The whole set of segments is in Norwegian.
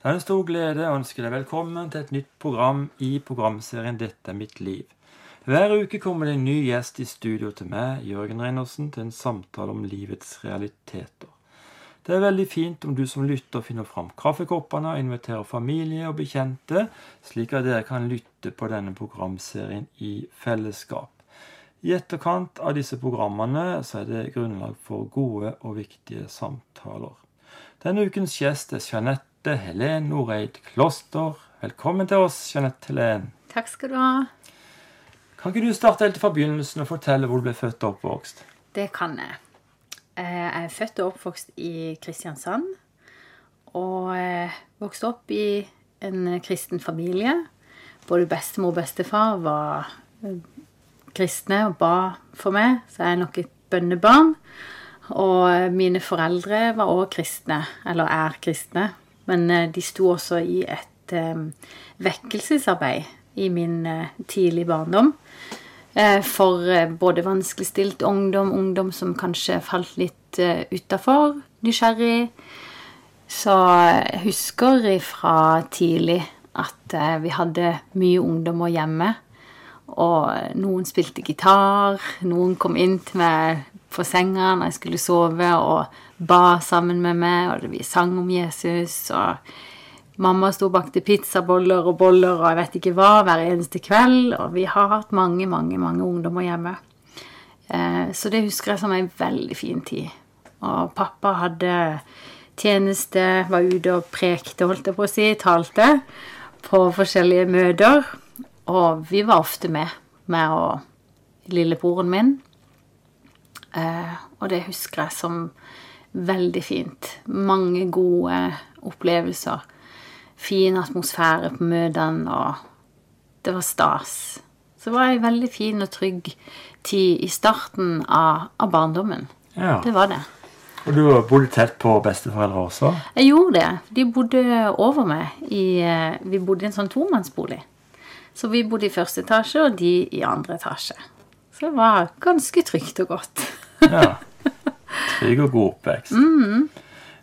Det er en stor glede å ønske deg velkommen til et nytt program i programserien 'Dette er mitt liv'. Hver uke kommer det en ny gjest i studio til meg, Jørgen Reinersen, til en samtale om livets realiteter. Det er veldig fint om du som lytter finner fram kaffekoppene og inviterer familie og bekjente, slik at dere kan lytte på denne programserien i fellesskap. I etterkant av disse programmene så er det grunnlag for gode og viktige samtaler. Denne ukens gjest er Jeanette Helen Noreid Kloster. Velkommen til oss, Jeanette Helen. Takk skal du ha. Kan ikke du starte helt fra begynnelsen og fortelle hvor du ble født og oppvokst? Det kan jeg. Eh, Jeg er født og oppvokst i Kristiansand. Og eh, vokste opp i en kristen familie. Både bestemor og bestefar var eh, kristne og ba for meg, så jeg er nok et bønnebarn. Og mine foreldre var òg kristne, eller er kristne. Men de sto også i et eh, vekkelsesarbeid i min eh, tidlige barndom. Eh, for eh, både vanskeligstilt ungdom, ungdom som kanskje falt litt eh, utafor, nysgjerrig. Så jeg husker fra tidlig at eh, vi hadde mye ungdommer hjemme. Og noen spilte gitar, noen kom inn til meg på senga når jeg skulle sove, og ba sammen med meg, og vi sang om Jesus. og Mamma sto og bakte pizzaboller og boller og jeg vet ikke hva hver eneste kveld. Og vi har hatt mange, mange, mange ungdommer hjemme. Eh, så det husker jeg som en veldig fin tid. Og pappa hadde tjeneste, var ute og prekte, holdt jeg på å si, talte på forskjellige møter. Og vi var ofte med, meg og lillebroren min. Eh, og det husker jeg som veldig fint. Mange gode opplevelser fin atmosfære på møtene, og det var stas. Så det var ei veldig fin og trygg tid i starten av, av barndommen. Ja. Det var det. Og du bodde tett på besteforeldre også? Jeg gjorde det. De bodde over meg. I, eh, vi bodde i en sånn tomannsbolig. Så vi bodde i første etasje, og de i andre etasje. Så det var ganske trygt og godt. Ja. Trygg og god oppvekst.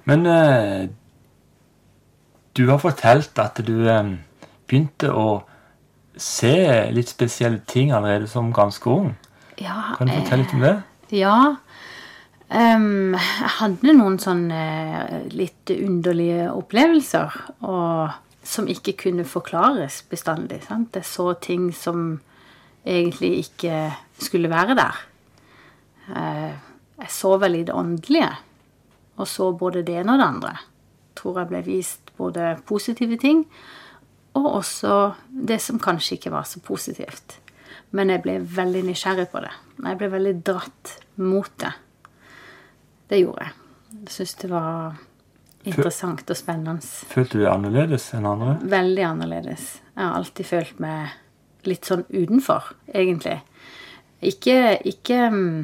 Men eh, du har fortalt at du eh, begynte å se litt spesielle ting allerede som ganske ung. Ja, Kan du fortelle litt om det? Ja. Um, jeg hadde noen sånne eh, litt underlige opplevelser og, som ikke kunne forklares bestandig. Sant? Jeg så ting som egentlig ikke skulle være der. Eh, jeg så vel i det åndelige, og så både det ene og det andre. Tror jeg ble vist både positive ting og også det som kanskje ikke var så positivt. Men jeg ble veldig nysgjerrig på det. Jeg ble veldig dratt mot det. Det gjorde jeg. Jeg syntes det var interessant og spennende. Følte du deg annerledes enn andre? Veldig annerledes. Jeg har alltid følt meg litt sånn utenfor, egentlig. Ikke, ikke mm,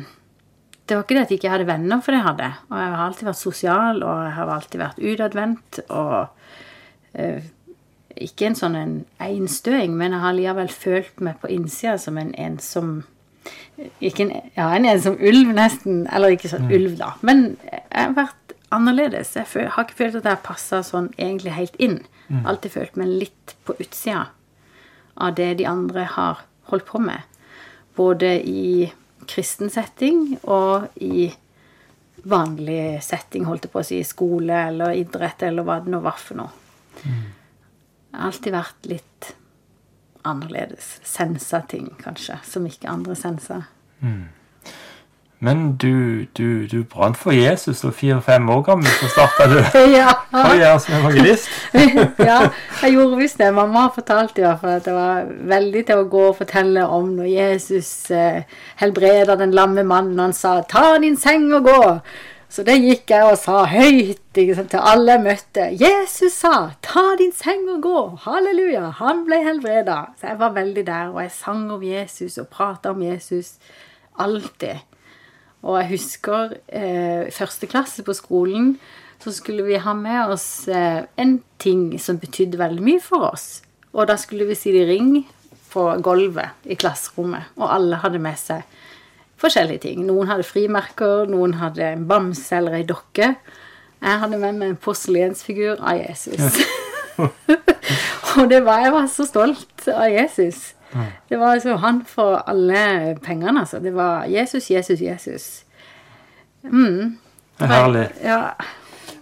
Det var ikke det at jeg ikke hadde venner, for det hadde. Og jeg har alltid vært sosial, og jeg har alltid vært utadvendt. Og eh, ikke en sånn en einstøing, men jeg har likevel følt meg på innsida som en ensom ikke en, Ja, en ensom ulv, nesten. Eller ikke sånn ulv, da. Men jeg har vært annerledes. Jeg føl, har ikke følt at jeg passa sånn egentlig helt inn. Alltid følt meg litt på utsida av det de andre har holdt på med. Både i kristen setting og i vanlig setting, holdt jeg på å si, skole eller idrett eller hva det nå var for noe. det har alltid vært litt annerledes. Sensa ting, kanskje, som ikke andre senser. Men du, du, du brant for Jesus, og fire-fem år gammel så starta du ja. karriere som evangelist. ja, jeg gjorde visst det. Mamma fortalte i hvert fall at det var veldig til å gå og fortelle om når Jesus eh, helbreda den lamme mannen. Han sa 'ta din seng og gå'. Så det gikk jeg og sa høyt sant, til alle jeg møtte. Jesus sa 'ta din seng og gå'. Halleluja. Han ble helbreda. Så jeg var veldig der, og jeg sang om Jesus og prata om Jesus alltid. Og jeg husker eh, første klasse på skolen, så skulle vi ha med oss eh, en ting som betydde veldig mye for oss. Og da skulle vi si det ring på gulvet i klasserommet, og alle hadde med seg forskjellige ting. Noen hadde frimerker, noen hadde en bamse eller ei dokke. Jeg hadde med meg en porselensfigur av Jesus. og det var, jeg var så stolt av Jesus. Det var altså han for alle pengene, altså. Det var Jesus, Jesus, Jesus. Mm. Det er herlig. Ja.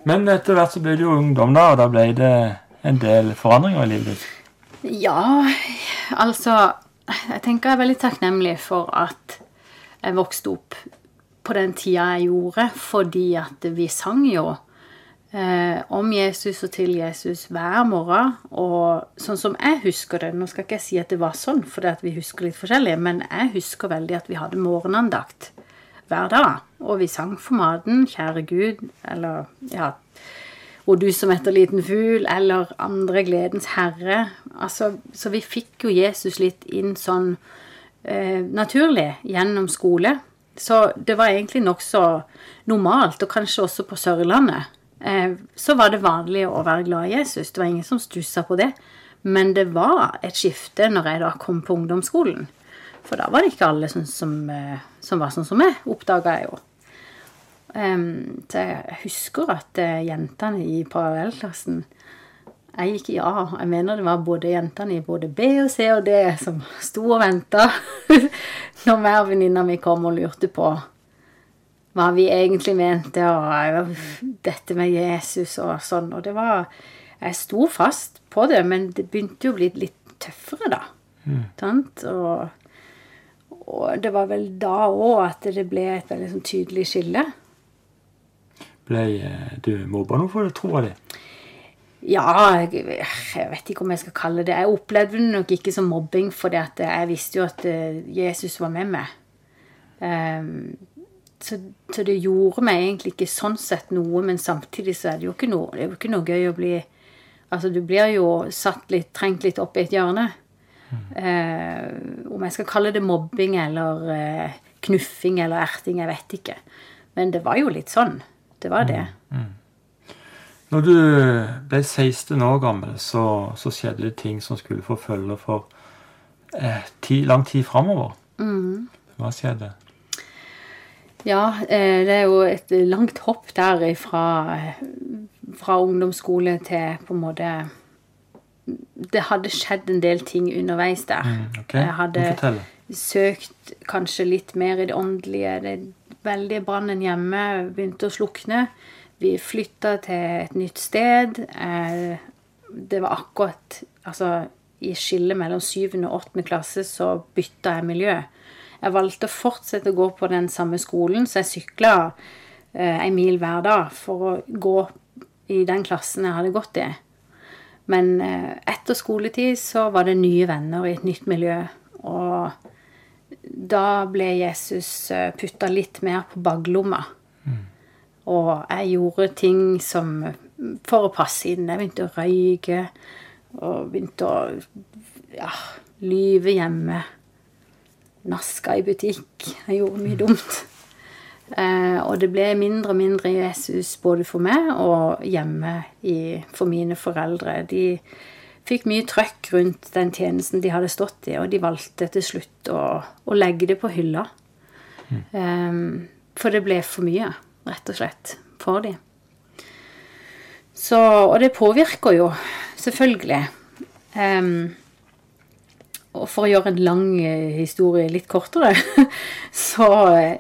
Men etter hvert så ble du jo ungdom, da, og da ble det en del forandringer i livet ditt. Ja, altså Jeg tenker jeg er veldig takknemlig for at jeg vokste opp på den tida jeg gjorde, fordi at vi sang jo eh, om Jesus og til Jesus hver morgen. Og sånn som jeg husker det Nå skal ikke jeg si at det var sånn, for vi husker litt forskjellig, men jeg husker veldig at vi hadde morgenandakt hver dag. Og vi sang for maten, kjære Gud, eller ja og du som etter liten fugl, eller andre gledens herre. Altså, så vi fikk jo Jesus litt inn sånn eh, naturlig gjennom skole. Så det var egentlig nokså normalt, og kanskje også på Sørlandet. Eh, så var det vanlig å være glad i Jesus. Det var ingen som stussa på det. Men det var et skifte når jeg da kom på ungdomsskolen. For da var det ikke alle som, som, eh, som var sånn som meg, oppdaga jeg jo. Um, så jeg husker at uh, jentene i parallellklassen Jeg gikk i A. Jeg mener det var både jentene i både B og C og D som sto og venta når hver venninna mi kom og lurte på hva vi egentlig mente, og dette med Jesus og sånn. Og det var Jeg sto fast på det, men det begynte jo å bli litt tøffere, da. Mm. Og, og, det var vel da òg at det ble et veldig sånn tydelig skille. Ble eh, du mobba noe for det, troa di? Ja, jeg, jeg, vet ikke om jeg skal kalle det Jeg opplevde det nok ikke som mobbing, for jeg visste jo at eh, Jesus var med meg. Um, så, så, det gjorde meg egentlig ikke sånn sett noe, men samtidig så er det jo ikke noe, det er jo ikke noe gøy å bli Altså, du blir jo satt litt, trengt litt opp i et hjørne. Mm. Uh, om jeg skal kalle det mobbing eller eh, knuffing eller erting, jeg vet ikke. Men det var jo litt sånn. Det var det. Mm. mm. Når du ble 16 år gammel, så, så, skjedde det ting som skulle få følge for eh, ti, lang tid framover. Mm. Hva skjedde? Ja, eh, det er jo et langt hopp der fra, fra ungdomsskole til på en måte Det hadde skjedd en del ting underveis der. Mm, okay. Jeg hadde søkt kanskje litt mer i det åndelige. Det veldig brannen hjemme begynte å slukne. Vi flytta til et nytt sted. Eh, det var akkurat Altså, i skillet mellom syvende og åttende klasse så bytta jeg miljø. Jeg valgte å fortsette å gå på den samme skolen, så jeg sykla eh, en mil hver dag for å gå i den klassen jeg hadde gått i. Men eh, etter skoletid så var det nye venner i et nytt miljø. Og da ble Jesus eh, putta litt mer på baklomma. Mm. Og jeg gjorde ting som for å passe inn. Jeg begynte å røyke og begynte å ja, lyve hjemme. Naska i butikk. Jeg gjorde mye dumt. Eh, og det ble mindre og mindre Jesus både for meg og hjemme i, for mine foreldre. De fikk mye trøkk rundt den tjenesten de hadde stått i, og de valgte til slutt å, å legge det på hylla. Mm. Eh, for det ble for mye, rett og slett, for dem. Så, og det påvirker jo, selvfølgelig. Um, og for å gjøre en lang eh, historie litt kortere, så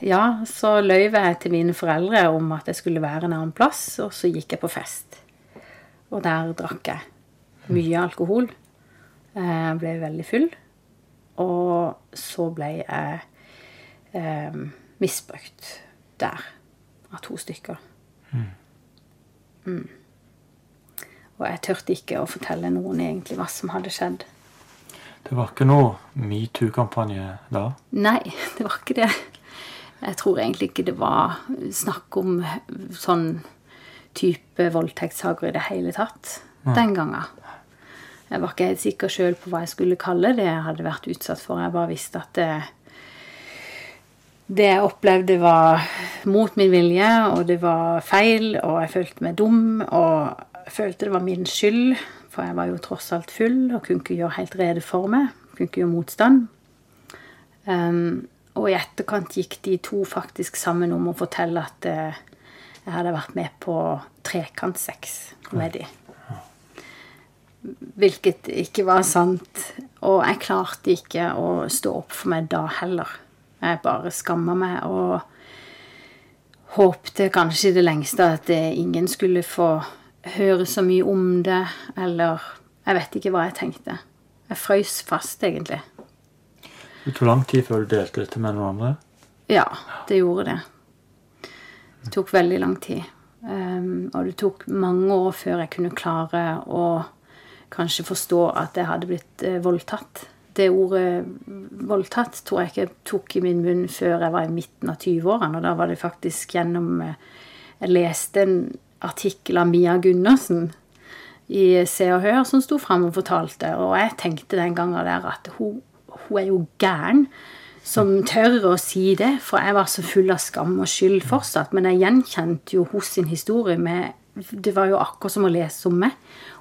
ja, så løy jeg til mine foreldre om at jeg skulle være en annen plass, og så gikk jeg på fest. Og der drakk jeg mye alkohol. Jeg ble veldig full. Og så ble jeg eh, misbrukt der av to stykker. Mm. Mm. Og jeg turte ikke å fortelle noen egentlig hva som hadde skjedd. Det var ikke noe metoo-kampanje da? Nei, det var ikke det. Jeg tror egentlig ikke det var snakk om sånn type voldtektssaker i det hele tatt Nei. den gangen. Jeg var ikke helt sikker sjøl på hva jeg skulle kalle det jeg hadde vært utsatt for. Jeg bare visste at det, det jeg opplevde, var mot min vilje, og det var feil, og jeg følte meg dum, og jeg følte det var min skyld, for jeg var jo tross alt full og kunne ikke gjøre helt rede for meg. Kunne ikke gjøre motstand. Um, og i etterkant gikk de to faktisk sammen om å fortelle at uh, jeg hadde vært med på trekantsex med de. hvilket ikke var sant. Og jeg klarte ikke å stå opp for meg da heller. Jeg bare skamma meg og håpte kanskje i det lengste at ingen skulle få høre så mye om det, eller Jeg vet ikke hva jeg tenkte. Jeg frøys fast, egentlig. Det tok lang tid før du delte dette med noen andre? Ja, det gjorde det. Det tok veldig lang tid. Um, og det tok mange år før jeg kunne klare å kanskje forstå at jeg hadde blitt uh, voldtatt. Det ordet voldtatt tror jeg ikke jeg tok i min munn før jeg var i midten av 20-årene. Og da var det faktisk gjennom uh, Jeg leste en artikkel av Mia Gundersen i Se og Hør som sto fram og fortalte. Og jeg tenkte den gangen der at hun, hun er jo gæren som tør å si det. For jeg var så full av skam og skyld fortsatt. Men jeg gjenkjente jo hos sin historie med Det var jo akkurat som å lese om meg.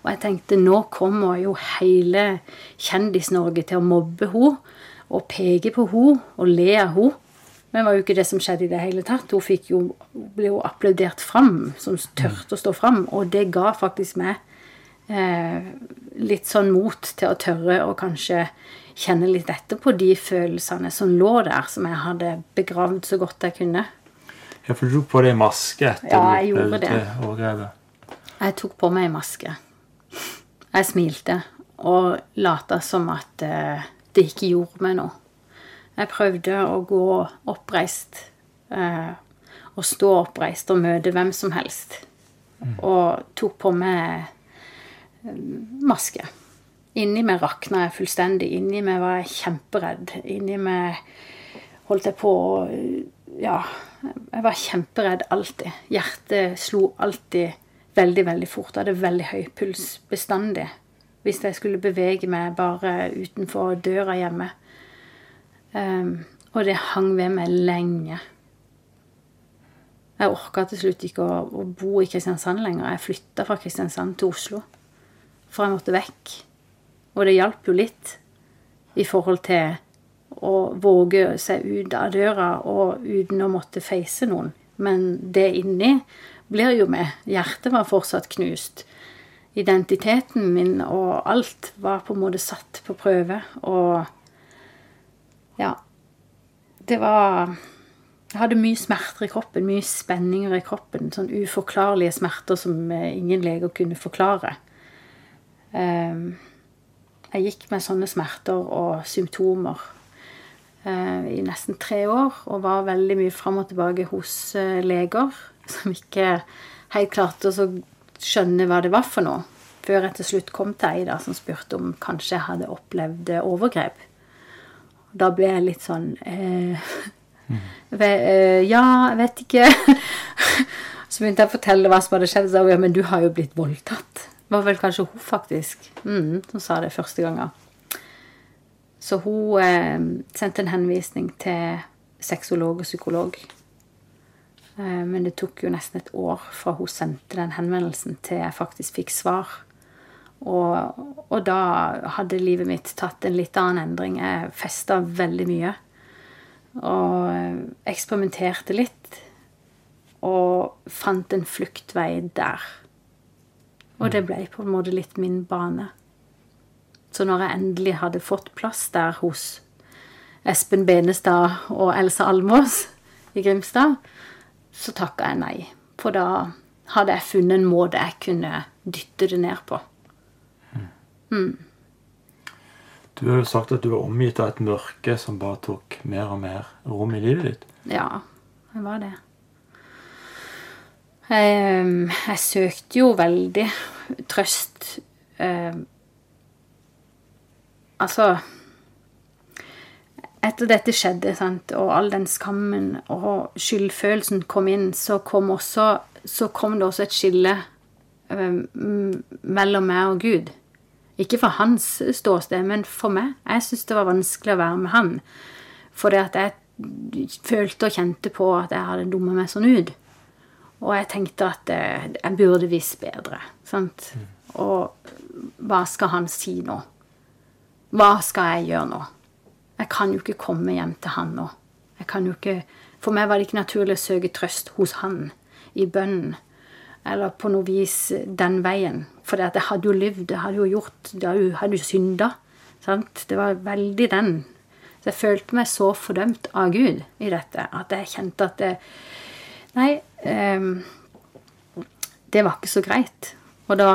Og jeg tenkte nå kommer jo hele Kjendis-Norge til å mobbe henne og peke på henne og le av henne. Men det var jo ikke det som skjedde i det hele tatt. Hun jo, ble jo applaudert fram, som tørte å stå fram. Og det ga faktisk meg eh, litt sånn mot til å tørre å kanskje kjenne litt etter på de følelsene som lå der, som jeg hadde begravd så godt jeg kunne. Ja, for du tok på deg maske etter Ja, jeg gjorde det. overgrepet. Jeg tok på meg maske. Jeg smilte og lata som at eh, det ikke gjorde meg noe. Jeg prøvde å gå oppreist eh, og stå oppreist og møte hvem som helst. Og tok på meg eh, maske. Inni meg rakna jeg fullstendig. Inni meg var jeg kjemperedd. Inni meg holdt jeg på å Ja, jeg var kjemperedd alltid. Hjertet slo alltid veldig, veldig fort. Jeg hadde veldig høy puls bestandig. Hvis jeg skulle bevege meg bare utenfor døra hjemme. Um, og det hang ved meg lenge. Jeg orka til slutt ikke å, å, bo i Kristiansand lenger. Jeg flytta fra Kristiansand til Oslo. For jeg måtte vekk. Og det hjalp jo litt i forhold til å våge seg ut av døra og uten å måtte face noen. Men det inni blir jo med. Hjertet var fortsatt knust. Identiteten min og alt var på en måte satt på prøve. Og ja. Det var Jeg hadde mye smerter i kroppen, mye spenninger i kroppen. Sånn uforklarlige smerter som ingen leger kunne forklare. Jeg gikk med sånne smerter og symptomer i nesten tre år. Og var veldig mye fram og tilbake hos leger som ikke helt klarte å skjønne hva det var for noe. Før jeg til slutt kom til ei som spurte om kanskje jeg hadde opplevd overgrep. Da ble jeg litt sånn eh, mm. Ja, jeg vet ikke. så begynte jeg å fortelle hva som hadde skjedd. Så ja, men du har jo blitt voldtatt. Det var vel kanskje hun, faktisk, mm, som sa det første gangen. Så hun eh, sendte en henvisning til sexolog og psykolog. Eh, men det tok jo nesten et år fra hun sendte den henvendelsen, til jeg faktisk fikk svar. Og, og, da hadde livet mitt tatt en litt annen endring. Jeg festa veldig mye. Og eksperimenterte litt. Og fant en fluktvei der. Og det ble på en måte litt min bane. Så når jeg endelig hadde fått plass der hos Espen Benestad og Elsa Almås i Grimstad, så takka jeg nei. For da hadde jeg funnet en måte jeg kunne dytte det ned på. Mm. Du har jo sagt at du var omgitt av et mørke som bare tok mer og mer rom i livet ditt. Ja, det var det. Jeg, jeg søkte jo veldig trøst eh, Altså Etter dette skjedde, sant, og all den skammen og skyldfølelsen kom inn, så kom, også, så kom det også et skille eh, mellom meg og Gud. Ikke for hans ståsted, men for meg. Jeg syntes det var vanskelig å være med han. For det at jeg følte og kjente på at jeg hadde dumma meg sånn ut. Og jeg tenkte at eh, jeg burde visst bedre. Sant? Og hva skal han si nå? Hva skal jeg gjøre nå? Jeg kan jo ikke komme hjem til han nå. Jeg kan jo ikke, For meg var det ikke naturlig å søke trøst hos han i bønnen. Eller på noe vis den veien. For jeg hadde jo levd, jeg hadde jo gjort Jeg hadde jo, synda. Sant? Det var veldig den. Så jeg følte meg så fordømt av Gud i dette at jeg kjente at det, Nei, um, det var ikke så greit. Og da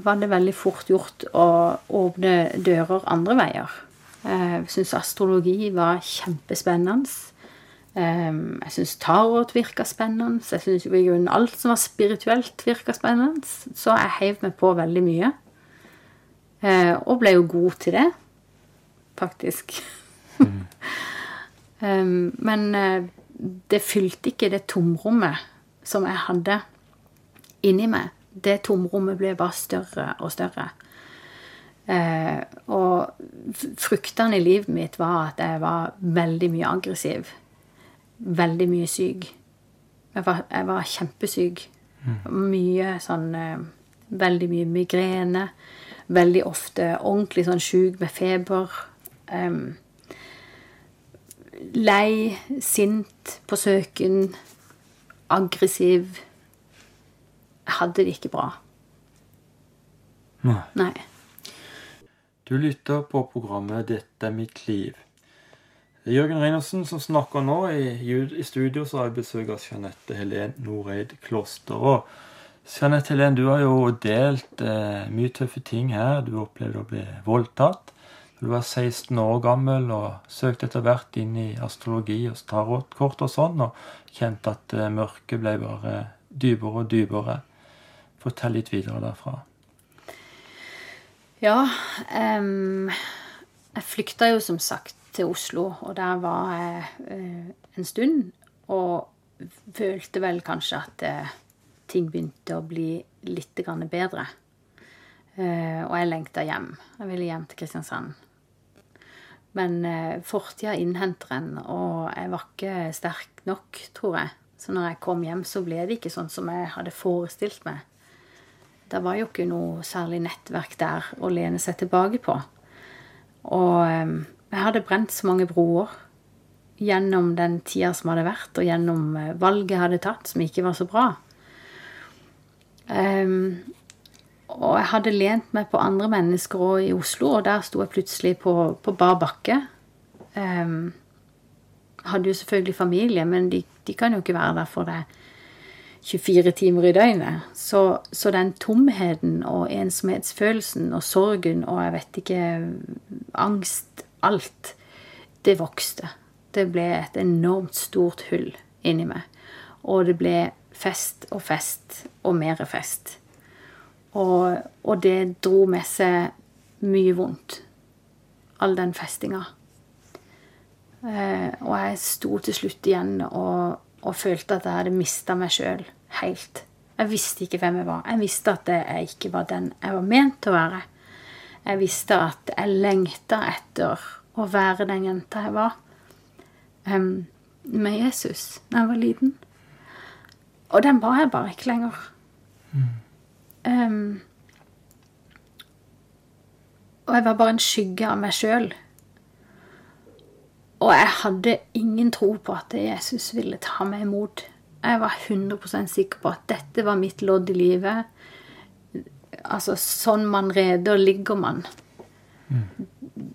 var det veldig fort gjort å åpne dører andre veier. Jeg syns astrologi var kjempespennende. Jeg syns tarot virka spennende. Jeg syns alt som var spirituelt, virka spennende. Så jeg heiv meg på veldig mye. Eh, og ble jo god til det, faktisk. Mm. Men eh, det fylte ikke det tomrommet som jeg hadde inni meg. Det tomrommet ble bare større og større. Eh, og fruktene i livet mitt var at jeg var veldig mye aggressiv. Veldig mye syk. Jeg var, jeg var kjempesyk. Mm. Mye sånn eh, Veldig mye migrene. Veldig ofte ordentlig sånn sjuk med feber. Um, lei, sint, på søken, aggressiv jeg hadde det ikke bra. Nei. Nei. Du lytter på programmet 'Dette er mitt liv'. Det er Jørgen Reinersen som snakker nå. I, i studio så har jeg besøk av Jeanette Helen Noreid Kloster. Og Jeanette Helen, du har jo delt eh, mye tøffe ting her. Du opplevde å bli voldtatt. Du var 16 år gammel og søkte etter hvert inn i astrologi og tarotkort og sånn, og kjente at eh, mørket ble bare dypere og dypere. Fortell litt videre derfra. Ja um, Jeg flykta jo som sagt til Oslo, og der var jeg uh, en stund. Og følte vel kanskje at uh, ting begynte å bli litt bedre. Uh, og jeg lengta hjem. Jeg ville hjem til Kristiansand. Men fortida innhenter en, og jeg var ikke sterk nok, tror jeg. Så når jeg kom hjem, så ble det ikke sånn som jeg hadde forestilt meg. Det var jo ikke noe særlig nettverk der å lene seg tilbake på. Og jeg hadde brent så mange broer gjennom den tida som hadde vært, og gjennom eh, valget jeg hadde tatt, som ikke var så bra. Um, og jeg hadde lent meg på andre mennesker òg i Oslo, og der sto jeg plutselig på, på bar bakke. Um, hadde jo selvfølgelig familie, men de, de, kan jo ikke være der for deg 24 timer i døgnet. Så, så, den tomheten og ensomhetsfølelsen og sorgen og jeg vet ikke Angst, alt, det vokste. Det ble et enormt stort hull inni meg. Og det ble fest og fest og mer fest. Og, og det dro med seg mye vondt. All den festinga. Eh, og jeg sto til slutt igjen og, og følte at jeg hadde mista meg sjøl helt. Jeg visste ikke hvem jeg var. Jeg visste at jeg ikke var den jeg var ment til å være. Jeg visste at jeg lengta etter å være den jenta jeg var um, med Jesus da jeg var liten. Og den var jeg bare ikke lenger. Mm. Um, og jeg var bare en skygge av meg sjøl. Og jeg hadde ingen tro på at Jesus ville ta meg imot. Jeg var 100% sikker på at dette var mitt lodd i livet. Altså, sånn man reder, ligger man. Mm.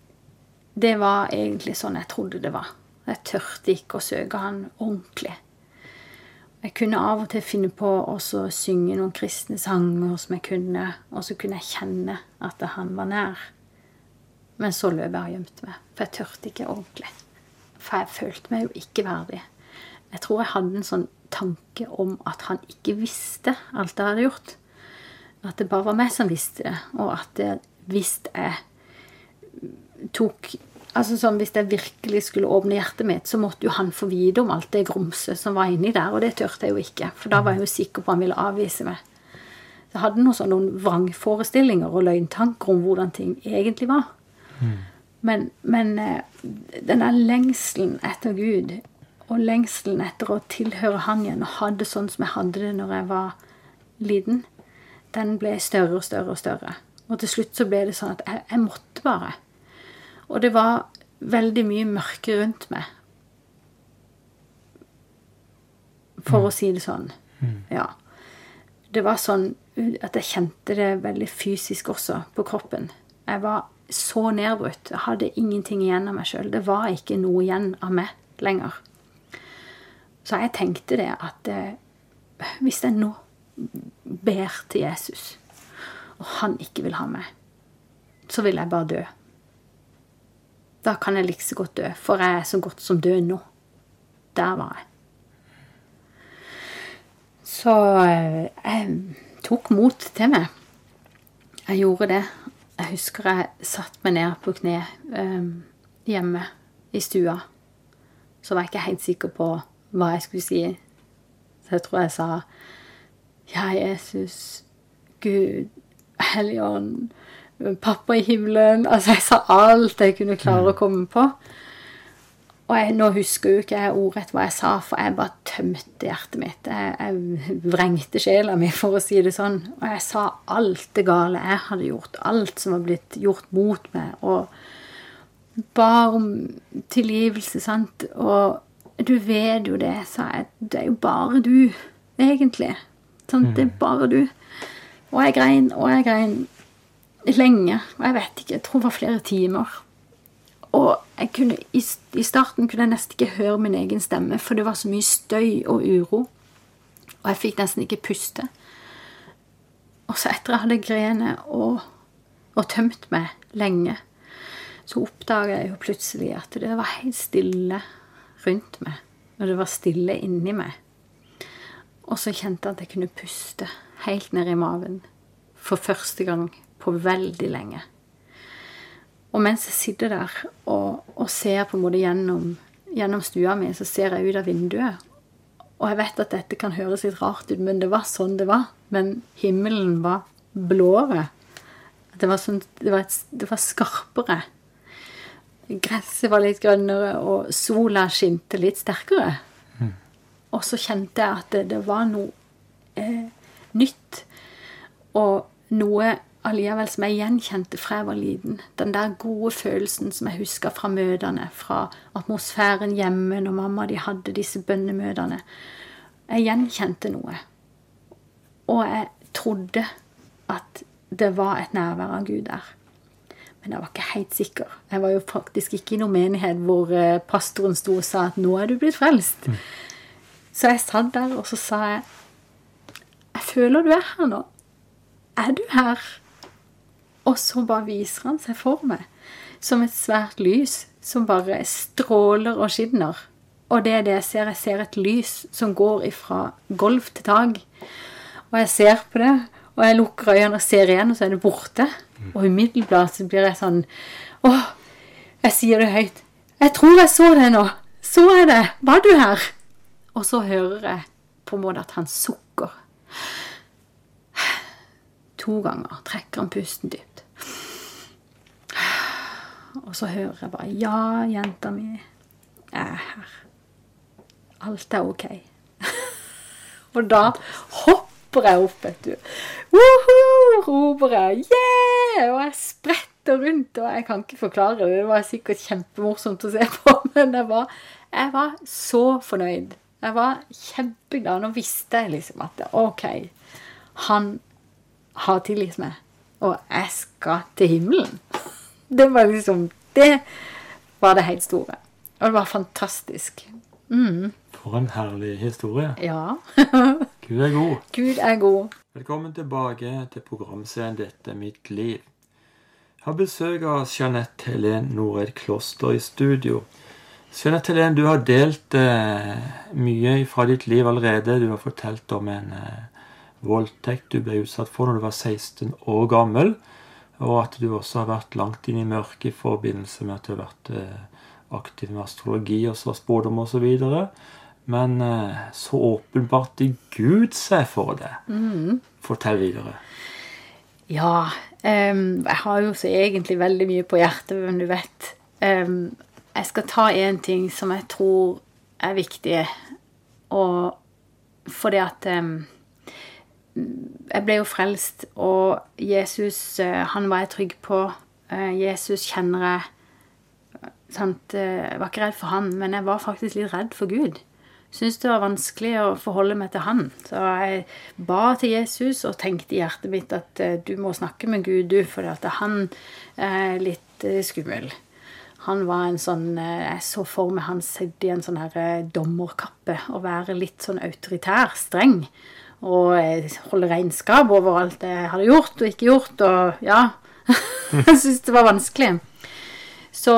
Det var egentlig sånn jeg trodde det var. Jeg tørte ikke å søke han ordentlig. Jeg kunne av og til finne på å synge noen kristne sanger som jeg kunne, og så kunne jeg kjenne at han var nær. Men så løp jeg og gjemte meg, for jeg tørte ikke ordentlig. For jeg følte meg jo ikke verdig. Jeg tror jeg hadde en sånn tanke om at han ikke visste alt jeg hadde gjort. At det bare var meg som visste det, og at det, hvis jeg tok Altså sånn, Hvis jeg virkelig skulle åpne hjertet mitt, så måtte jo han få vite om alt det grumset som var inni der, og det turte jeg jo ikke. For da var jeg jo sikker på at han ville avvise meg. Jeg hadde noen sånne vrangforestillinger og løgntanker om hvordan ting egentlig var. Mm. Men, men eh, denne lengselen etter Gud og lengselen etter å tilhøre han igjen og ha det sånn som jeg hadde det når jeg var liten, den ble større og større og større. Og til slutt så ble det sånn at jeg, jeg måtte bare. Og det var veldig mye mørke rundt meg. For mm. å si det sånn. Mm. Ja. det var sånn at jeg kjente det veldig fysisk også på kroppen. Jeg var så nedbrutt. Jeg hadde ingenting igjen av meg sjøl. Det var ikke noe igjen av meg lenger. Så jeg tenkte det at eh, hvis jeg nå ber til Jesus, og han ikke vil ha meg, så vil jeg bare dø. Da kan jeg like så godt dø, for jeg er så godt som død nå. Der var jeg. Så eh, jeg tok mot til meg. Jeg gjorde det. Jeg husker jeg satte meg ned på kne hjemme i stua. Så var jeg ikke helt sikker på hva jeg skulle si. Så jeg tror jeg sa Ja, Jesus, Gud, Helligånd, pappa i himmelen Altså, jeg sa alt jeg kunne klare å komme på. Og jeg, nå husker jo ikke jeg ordrett hva jeg sa, for jeg bare tømte hjertet mitt. Jeg, jeg vrengte sjela mi, for å si det sånn. Og jeg sa alt det gale jeg hadde gjort. Alt som var blitt gjort mot meg. Og ba om tilgivelse, sant. Og du vet jo det, sa jeg. Det er jo bare du, egentlig. Sant? Det er bare du. Og jeg grein, og jeg grein lenge. Og jeg vet ikke, jeg tror det var flere timer. Og kunne, i, i, starten kunne jeg nesten ikke høre min egen stemme, for det var så mye støy og uro. Og jeg fikk nesten ikke puste. Og så etter jeg hadde grenet og, og tømt meg lenge, så oppdaga jeg jo plutselig at det var helt stille rundt meg. Og det var stille inni meg. Og så kjente jeg at jeg kunne puste helt ned i maven. For første gang på veldig lenge. Og mens jeg sitter der og, og ser på en måte gjennom, gjennom, stua mi, så ser jeg ut av vinduet. Og jeg vet at dette kan høres litt rart ut, men det var sånn det var. Men himmelen var blåere. Det var, sånn, det var, et, det var skarpere. Gresset var litt grønnere, og sola skinte litt sterkere. Og så kjente jeg at det, det var noe eh, nytt. Og noe allikevel som jeg gjenkjente fra jeg var liten. Den der gode følelsen som jeg huska fra møtene, fra atmosfæren hjemme når mamma de hadde disse bønnemøtene. Jeg gjenkjente noe. Og jeg trodde at det var et nærvær av Gud der. Men jeg var ikke helt sikker. Jeg var jo faktisk ikke i noen menighet hvor eh, pastoren sto og sa at 'nå er du blitt frelst'. Mm. Så jeg satt der, og så sa jeg 'Jeg føler du er her nå'. Er du her? Og så bare viser han seg for meg som et svært lys som bare stråler og skinner. Og det er det jeg ser. Jeg ser et lys som går ifra gulv til tak. Og jeg ser på det, og jeg lukker øynene og ser igjen, og så er det borte. Og umiddelbart så blir jeg sånn Å, jeg sier det høyt. Jeg tror jeg så det nå. Så jeg det. Var du her? Og så hører jeg på en måte at han sukker. To ganger trekker han pusten dypt. Og så hører jeg bare 'Ja, jenta mi jeg er her. Alt er ok'. og da hopper jeg opp, vet du. Woho! roper jeg. Yeah! Og jeg spretter rundt, og jeg kan ikke forklare det. Det var sikkert kjempemorsomt å se på, men jeg var, jeg var så fornøyd. Jeg var kjempeglad. Nå visste jeg liksom at OK, han har tilgitt meg, og jeg skal til himmelen. Det var liksom Det var det helt store. Og det var fantastisk. Mm. For en herlig historie. Ja. Gud er god. Gud er god. Velkommen tilbake til programserien 'Dette er mitt liv'. Jeg har besøk av Jeanette Helen Noreid Kloster i studio. Jeanette Helen, du har delt eh, mye fra ditt liv allerede. Du har fortalt om en eh, voldtekt du ble utsatt for når du var 16 år gammel. Og at du også har vært langt inn i mørket i forbindelse med at du har vært eh, aktiv med astrologi og så spådom osv. Men eh, så åpenbart Gud seg for det. Mm. Fortell videre. Ja. Um, jeg har jo så egentlig veldig mye på hjertet, men du vet um, Jeg skal ta én ting som jeg tror er viktig, og fordi at um, jeg ble jo frelst, og Jesus, eh, han var jeg trygg på. Eh, Jesus kjenner jeg. Sant? Eh, jeg var ikke redd for han, men jeg var faktisk litt redd for Gud. syntes det var vanskelig å forholde meg til han. Så jeg ba til Jesus og tenkte i hjertet mitt at eh, du må snakke med Gud, du, for at han er litt eh, skummel. Han var en sånn eh, Jeg så for meg han sitte i en sånn her dommerkappe og være litt sånn autoritær, streng. Og holde regnskap over alt jeg hadde gjort og ikke gjort, og ja. jeg syntes det var vanskelig. Så,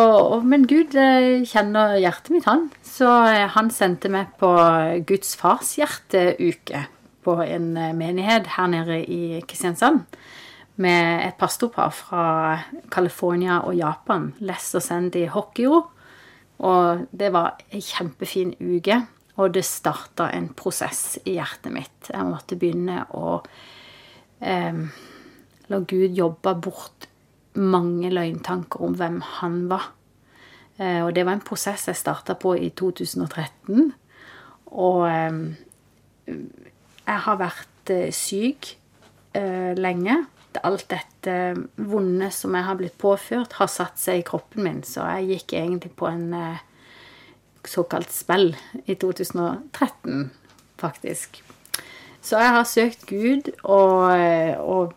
men Gud kjenner hjertet mitt, han. Så eh, han sendte meg på Guds farshjerte-uke på en eh, menighet her nede i Kristiansand. Med et pastorpar fra California og Japan. Les og Sandy Hokkyo. Og det var ei kjempefin uke. Og det starta en prosess i hjertet mitt. Jeg måtte begynne å eh, la Gud jobbe bort mange løgntanker om hvem han var. Eh, og det var en prosess jeg starta på i 2013. Og eh, jeg har vært eh, syk lenge. Alt dette vonde som jeg har blitt påført, har satt seg i kroppen min. Så jeg gikk egentlig på en såkalt spill i 2013, faktisk. Så jeg har søkt Gud og, og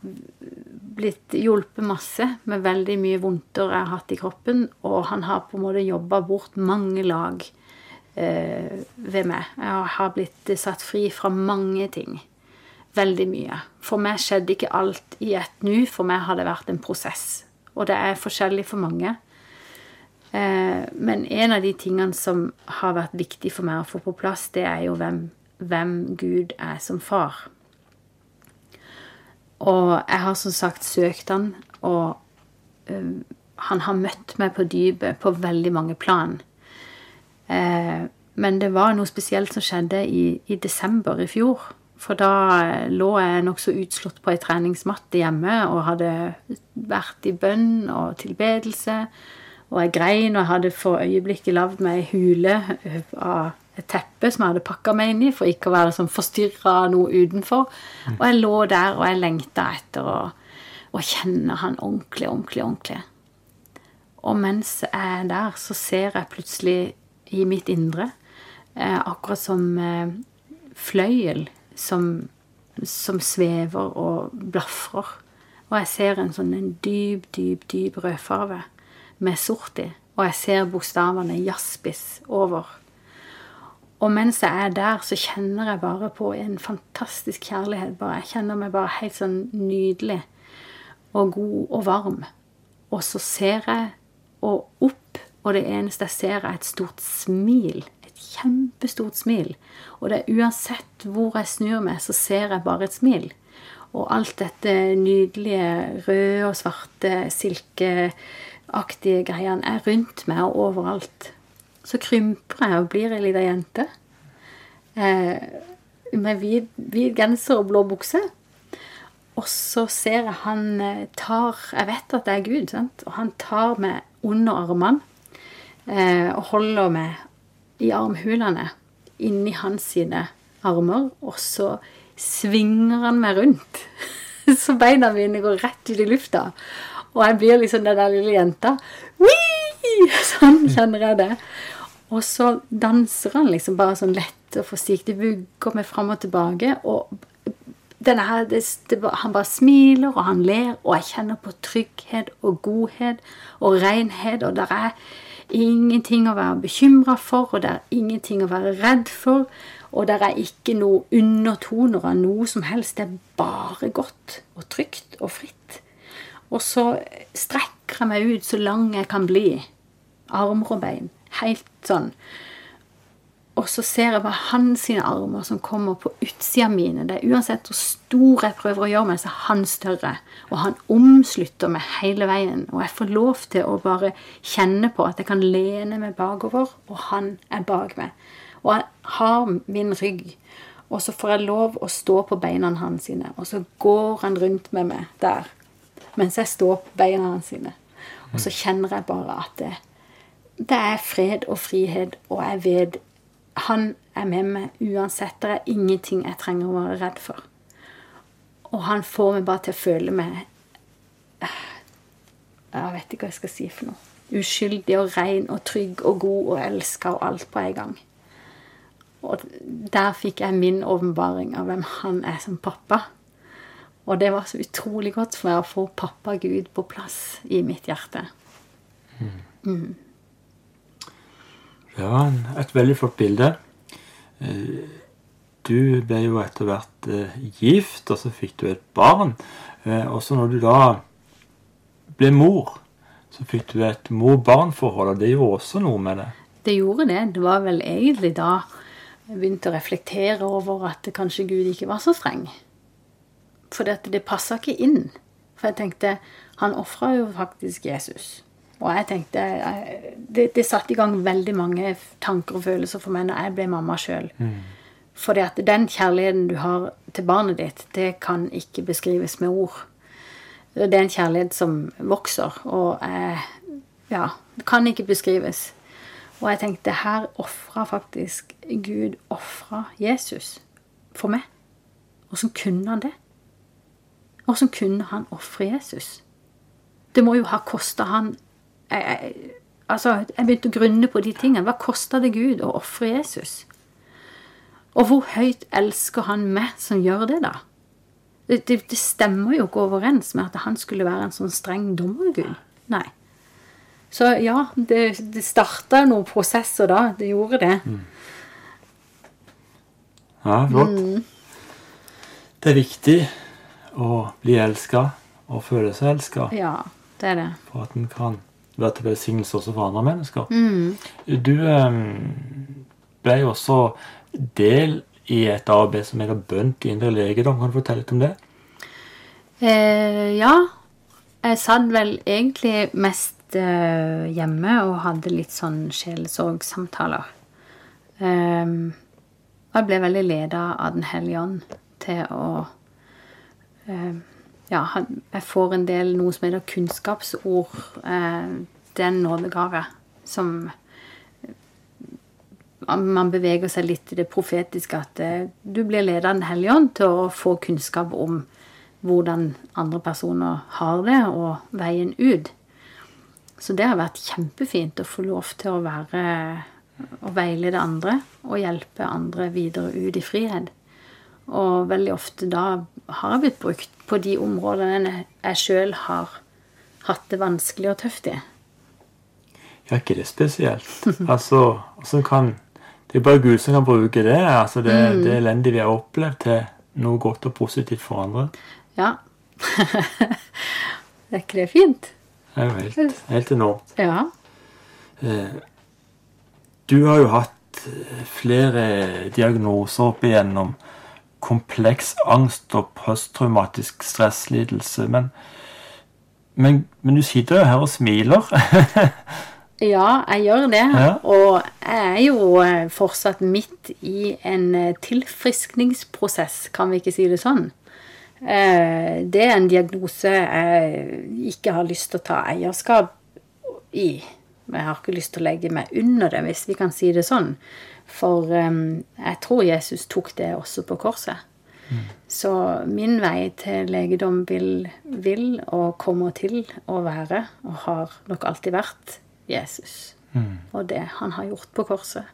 blitt hjulpet masse med veldig mye vondter jeg har hatt i kroppen. Og han har på en måte jobba bort mange lag eh, ved meg. Jeg har blitt satt fri fra mange ting. Veldig mye. For meg skjedde ikke alt i ett nu. For meg har det vært en prosess. Og det er forskjellig for mange. Eh, men en av de tingene som har vært viktig for meg å få på plass, det er jo hvem, hvem Gud er som far. Og jeg har som sagt søkt han, og um, han har møtt meg på dypet på veldig mange plan. Eh, men det var noe spesielt som skjedde i, i, desember i fjor. For da lå jeg nokså utslått på ei treningsmatte hjemme og hadde vært i bønn og tilbedelse. Og jeg grein, og jeg hadde for øyeblikket lagd meg ei hule av et teppe som jeg hadde pakka meg inn i for ikke å være sånn forstyrra noe utenfor. Og jeg lå der, og jeg lengta etter å, å kjenne han ordentlig, ordentlig, ordentlig. Og mens jeg er der, så ser jeg plutselig i mitt indre eh, akkurat som eh, fløyel som, som, svever og blafrer. Og jeg ser en sånn en dyp, dyp, dyp rødfarve med sort i. Og jeg ser bokstavene jaspis over og mens jeg er der, så kjenner jeg bare på en fantastisk kjærlighet. Bare, jeg kjenner meg bare helt sånn nydelig og god og varm. Og så ser jeg og opp, og det eneste jeg ser, er et stort smil. Kjempestort smil. Og det er uansett hvor jeg snur meg, så ser jeg bare et smil. Og alt dette nydelige røde og svarte silkeaktige greiene er rundt meg og overalt. Så krymper jeg og blir ei lita jente. Eh, med hvit, hvit, genser og blå bukse. Og så ser jeg han eh, tar Jeg vet at det er Gud, sant? og han tar meg under armene eh, og holder meg i armhulene inni hans sine armer. Og så svinger han meg rundt. så beina mine går rett ut i lufta. Og jeg blir liksom den der lille jenta. Sånn kjenner jeg det. Og så danser han liksom bare sånn lett og forsiktig. Vugger meg fram og tilbake. Og her, det, det, han bare smiler, og han ler, og jeg kjenner på trygghet og godhet og renhet. Og der er ingenting å være bekymra for, og det er ingenting å være redd for. Og det er ikke noe undertoner av noe som helst. Det er bare godt og trygt og fritt. Og så strekker jeg meg ut så lang jeg kan bli. Armer og bein. Helt sånn. Og så ser jeg bare hans armer som kommer på utsida mine. Det er Uansett hvor stor jeg prøver å gjøre meg, så er han større. Og han omslutter meg hele veien. Og jeg får lov til å bare kjenne på at jeg kan lene meg bakover, og han er bak meg. Og han har min rygg. Og så får jeg lov å stå på beina hans sine, og så går han rundt med meg der. Mens jeg står på beina hans sine. Og så kjenner jeg bare at det, det er fred og frihet, og jeg vet han er med meg uansett. Det er ingenting jeg trenger å være redd for. Og han får meg bare til å føle meg Jeg vet ikke hva jeg skal si for noe. Uskyldig og ren og trygg og god og elska og alt på en gang. Og der fikk jeg min åpenbaring av hvem han er som pappa. Og det var så utrolig godt for meg å få pappa Gud på plass i mitt hjerte. Det var et veldig flott bilde. Eh, Du ble jo etter hvert eh, gift, og så fikk du et barn. Eh, Og så når du da ble mor, så fikk du et mor-barn-forhold, og det gjorde også noe med det. Det gjorde det. Det var vel egentlig da jeg begynte å reflektere over at kanskje Gud ikke var så streng. For det, det passa ikke inn. For jeg tenkte Han ofra jo faktisk Jesus. Og jeg tenkte jeg, det, det satte i gang veldig mange tanker og følelser for meg når jeg ble mamma sjøl. Fordi at den kjærligheten du har til barnet ditt, det kan ikke beskrives med ord. Det er en kjærlighet som vokser, og jeg, ja, det kan ikke beskrives. Og jeg tenkte her ofra faktisk Gud ofra Jesus for meg. Åssen kunne han det? Åssen kunne han ofre Jesus? Det må jo ha kosta han jeg, jeg, Altså, jeg begynte å grunne på de tingene. Hva kosta det Gud å ofre Jesus? Og hvor høyt elsker han meg som gjør det, da? Det, det, det stemmer jo ikke overens med at han skulle være en sånn streng dommergud. Nei. Så ja, det, det starta noen prosesser da. Det gjorde det. Ja, flott. Det er viktig å bli elska og føle seg elska Ja, det er det. for at en kan være til velsignelse også for andre mennesker. Du um, ble jo også del i et arbeid som heter Bønn til indre legedom. Kan du fortelle litt om det? Eh, ja. Jeg satt vel egentlig mest eh, hjemme og hadde litt sånn sjelesorgsamtaler. Eh, jeg ble veldig leda av Den hellige ånd til å eh, Ja, jeg får en del noe som heter kunnskapsord. Eh, det er en nådegave som man beveger seg litt i det profetiske, at eh, du blir leder av Den hellige ånd til å få kunnskap om hvordan andre personer har det, og veien ut. Så det har vært kjempefint å få lov til å være å veilede andre og hjelpe andre videre ut i frihet. Og veldig ofte da har jeg blitt brukt på de områdene jeg sjøl har hatt det vanskelig og tøft i. Ja, ikke det spesielt. altså, kan Det er bare Gud som kan bruke det. altså Det, det elendige vi har opplevd, til noe godt og positivt for andre. Ja. er ikke det fint? Det er jo helt, helt enormt. Ja. Du har jo hatt eh, flere diagnoser opp igjennom kompleks angst og posttraumatisk stresslidelse. Men, men, men du sitter jo her og smiler. Ja, jeg gjør det. Ja. Og jeg er jo eh, fortsatt midt i en eh, tilfriskningsprosess, kan vi ikke si det sånn. Eh, Det er en diagnose jeg ikke har lyst til å ta eierskap i. Jeg har ikke lyst til å legge meg under det, hvis vi kan si det sånn. For um, jeg tror Jesus tok det også på korset. Så min vei til legedom vil, vil og kommer til å være, og har nok alltid vært, Jesus. Og det han har gjort på korset.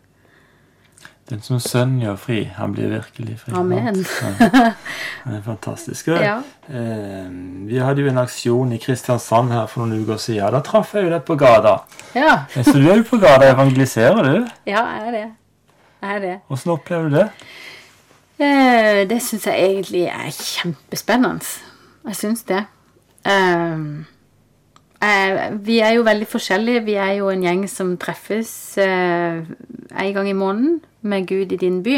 Den som sønnen gjør fri, han blir virkelig fri. Amen. Ja. Det er fantastisk. Ja. Eh, vi hadde jo en aksjon i Kristiansand her for noen uker siden. Da traff jeg jo deg på gata. Ja, Så du er jo på gata og evangeliserer, du. ja jeg er det. Er det. Hvordan opplever du det? Eh, Det syns jeg egentlig er kjempespennende. Jeg syns det. Eh, eh, vi er jo veldig forskjellige. Vi er jo en gjeng som treffes eh, en gang i måneden med Gud i din by.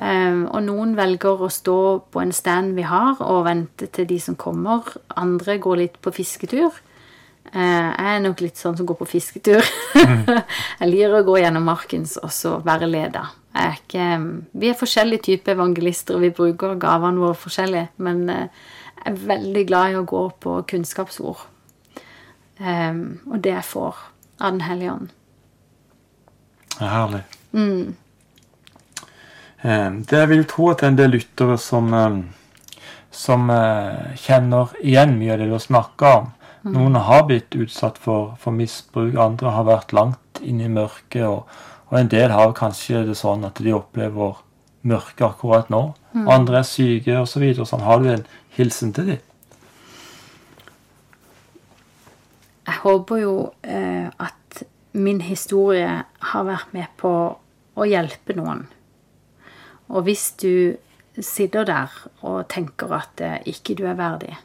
Eh, og noen velger å stå på en stand vi har, og vente til de som kommer. Andre går litt på fisketur. Eh, jeg er nok litt sånn som går på fisketur. jeg liker å gå gjennom markens og så være leder. Er ikke, vi er forskjellige typer evangelister, og vi bruker gavene våre forskjellig. Men eh, jeg er veldig glad i å gå på kunnskapsord. Eh, og det jeg får av Den hellige ånd. Det er herlig. Mm. Det jeg vil tro at det er en del lyttere som, som kjenner igjen mye av det du snakker om. Noen har blitt utsatt for, for misbruk, andre har vært langt inne i mørket og, Og en del har kanskje det sånn at de opplever mørket akkurat nå. Andre er syke osv. Så videre. sånn. Har du en hilsen til dem? Jeg håper jo eh, at min historie har vært med på å hjelpe noen. Og hvis du sitter der og tenker at eh, ikke du er verdig,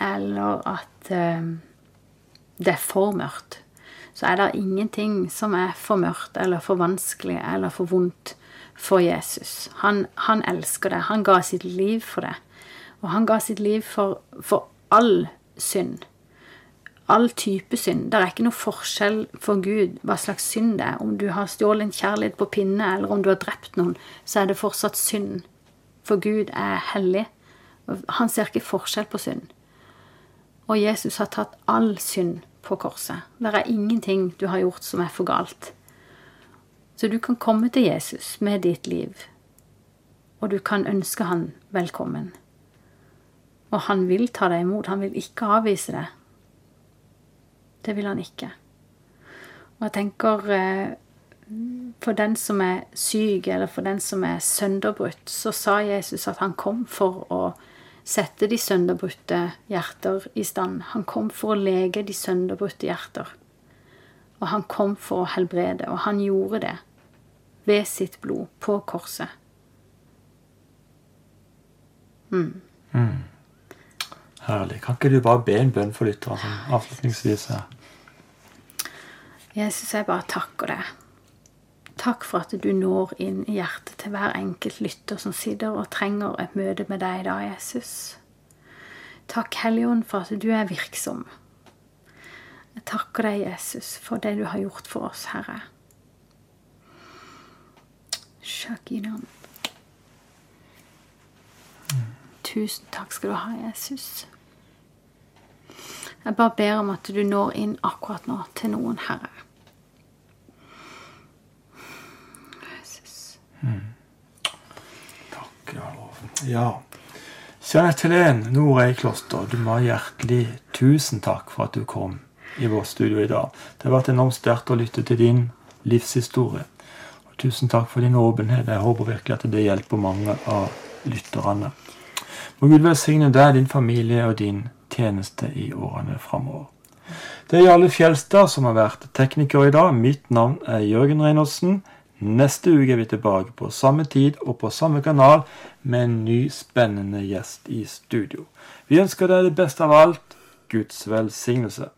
eller at eh, det er for mørkt, så er det ingenting som er for mørkt eller for vanskelig eller for vondt for Jesus. Han, han elsker det. Han ga sitt liv for det. Og han ga sitt liv for, for all synd. All type synd. Det er ikke noe forskjell for Gud hva slags synd det er. Om du har stjålet en kjærlighet på pinne, eller om du har drept noen, så er det fortsatt synd. For Gud er hellig. Han ser ikke forskjell på synd. Og Jesus har tatt all synd på korset. Det er ingenting du har gjort som er for galt. Så du kan komme til Jesus med ditt liv, og du kan ønske han velkommen. Og han vil ta deg imot. Han vil ikke avvise det. Det vil han ikke. Og jeg tenker eh, For den som er syk, eller for den som er sønderbrutt, så sa Jesus at han kom for å sette de sønderbrutte hjerter i stand. Han kom for å lege de sønderbrutte hjerter. Og han kom for å helbrede, og han gjorde det ved sitt blod på korset. Mm. Mm. Herlig. Kan ikke du bare be en bønn for lytterne sånn avslutningsvis her? Jesus, jeg bare takker deg. Takk for at du når inn i hjertet til hver enkelt lytter som sitter og trenger et møte med deg i dag, Jesus. Takk, Helligånd, for at du er virksom. Jeg takker deg, Jesus, for det du har gjort for oss, Herre. Shakinam. Tusen takk skal du ha, Jesus. Jeg bare ber om at du når inn akkurat nå til noen, Herre. Jesus. Takk, ja. ja. Jeanette Helen Norøy du må hjertelig tusen takk for at du kom i vårt studio i dag. Det har vært enormt sterkt å lytte til din livshistorie. Og tusen takk for din åpenhet. Jeg håper virkelig at det hjelper mange av lytterne. Må Gud velsigne deg, din familie og din tjeneste i årene framover. Det er Jarle Fjelstad som har vært tekniker i dag. Mitt navn er Jørgen Reinertsen. Neste uke er vi tilbake på samme tid og på samme kanal med en ny spennende gjest i studio. Vi ønsker deg det beste av alt. Guds velsignelse.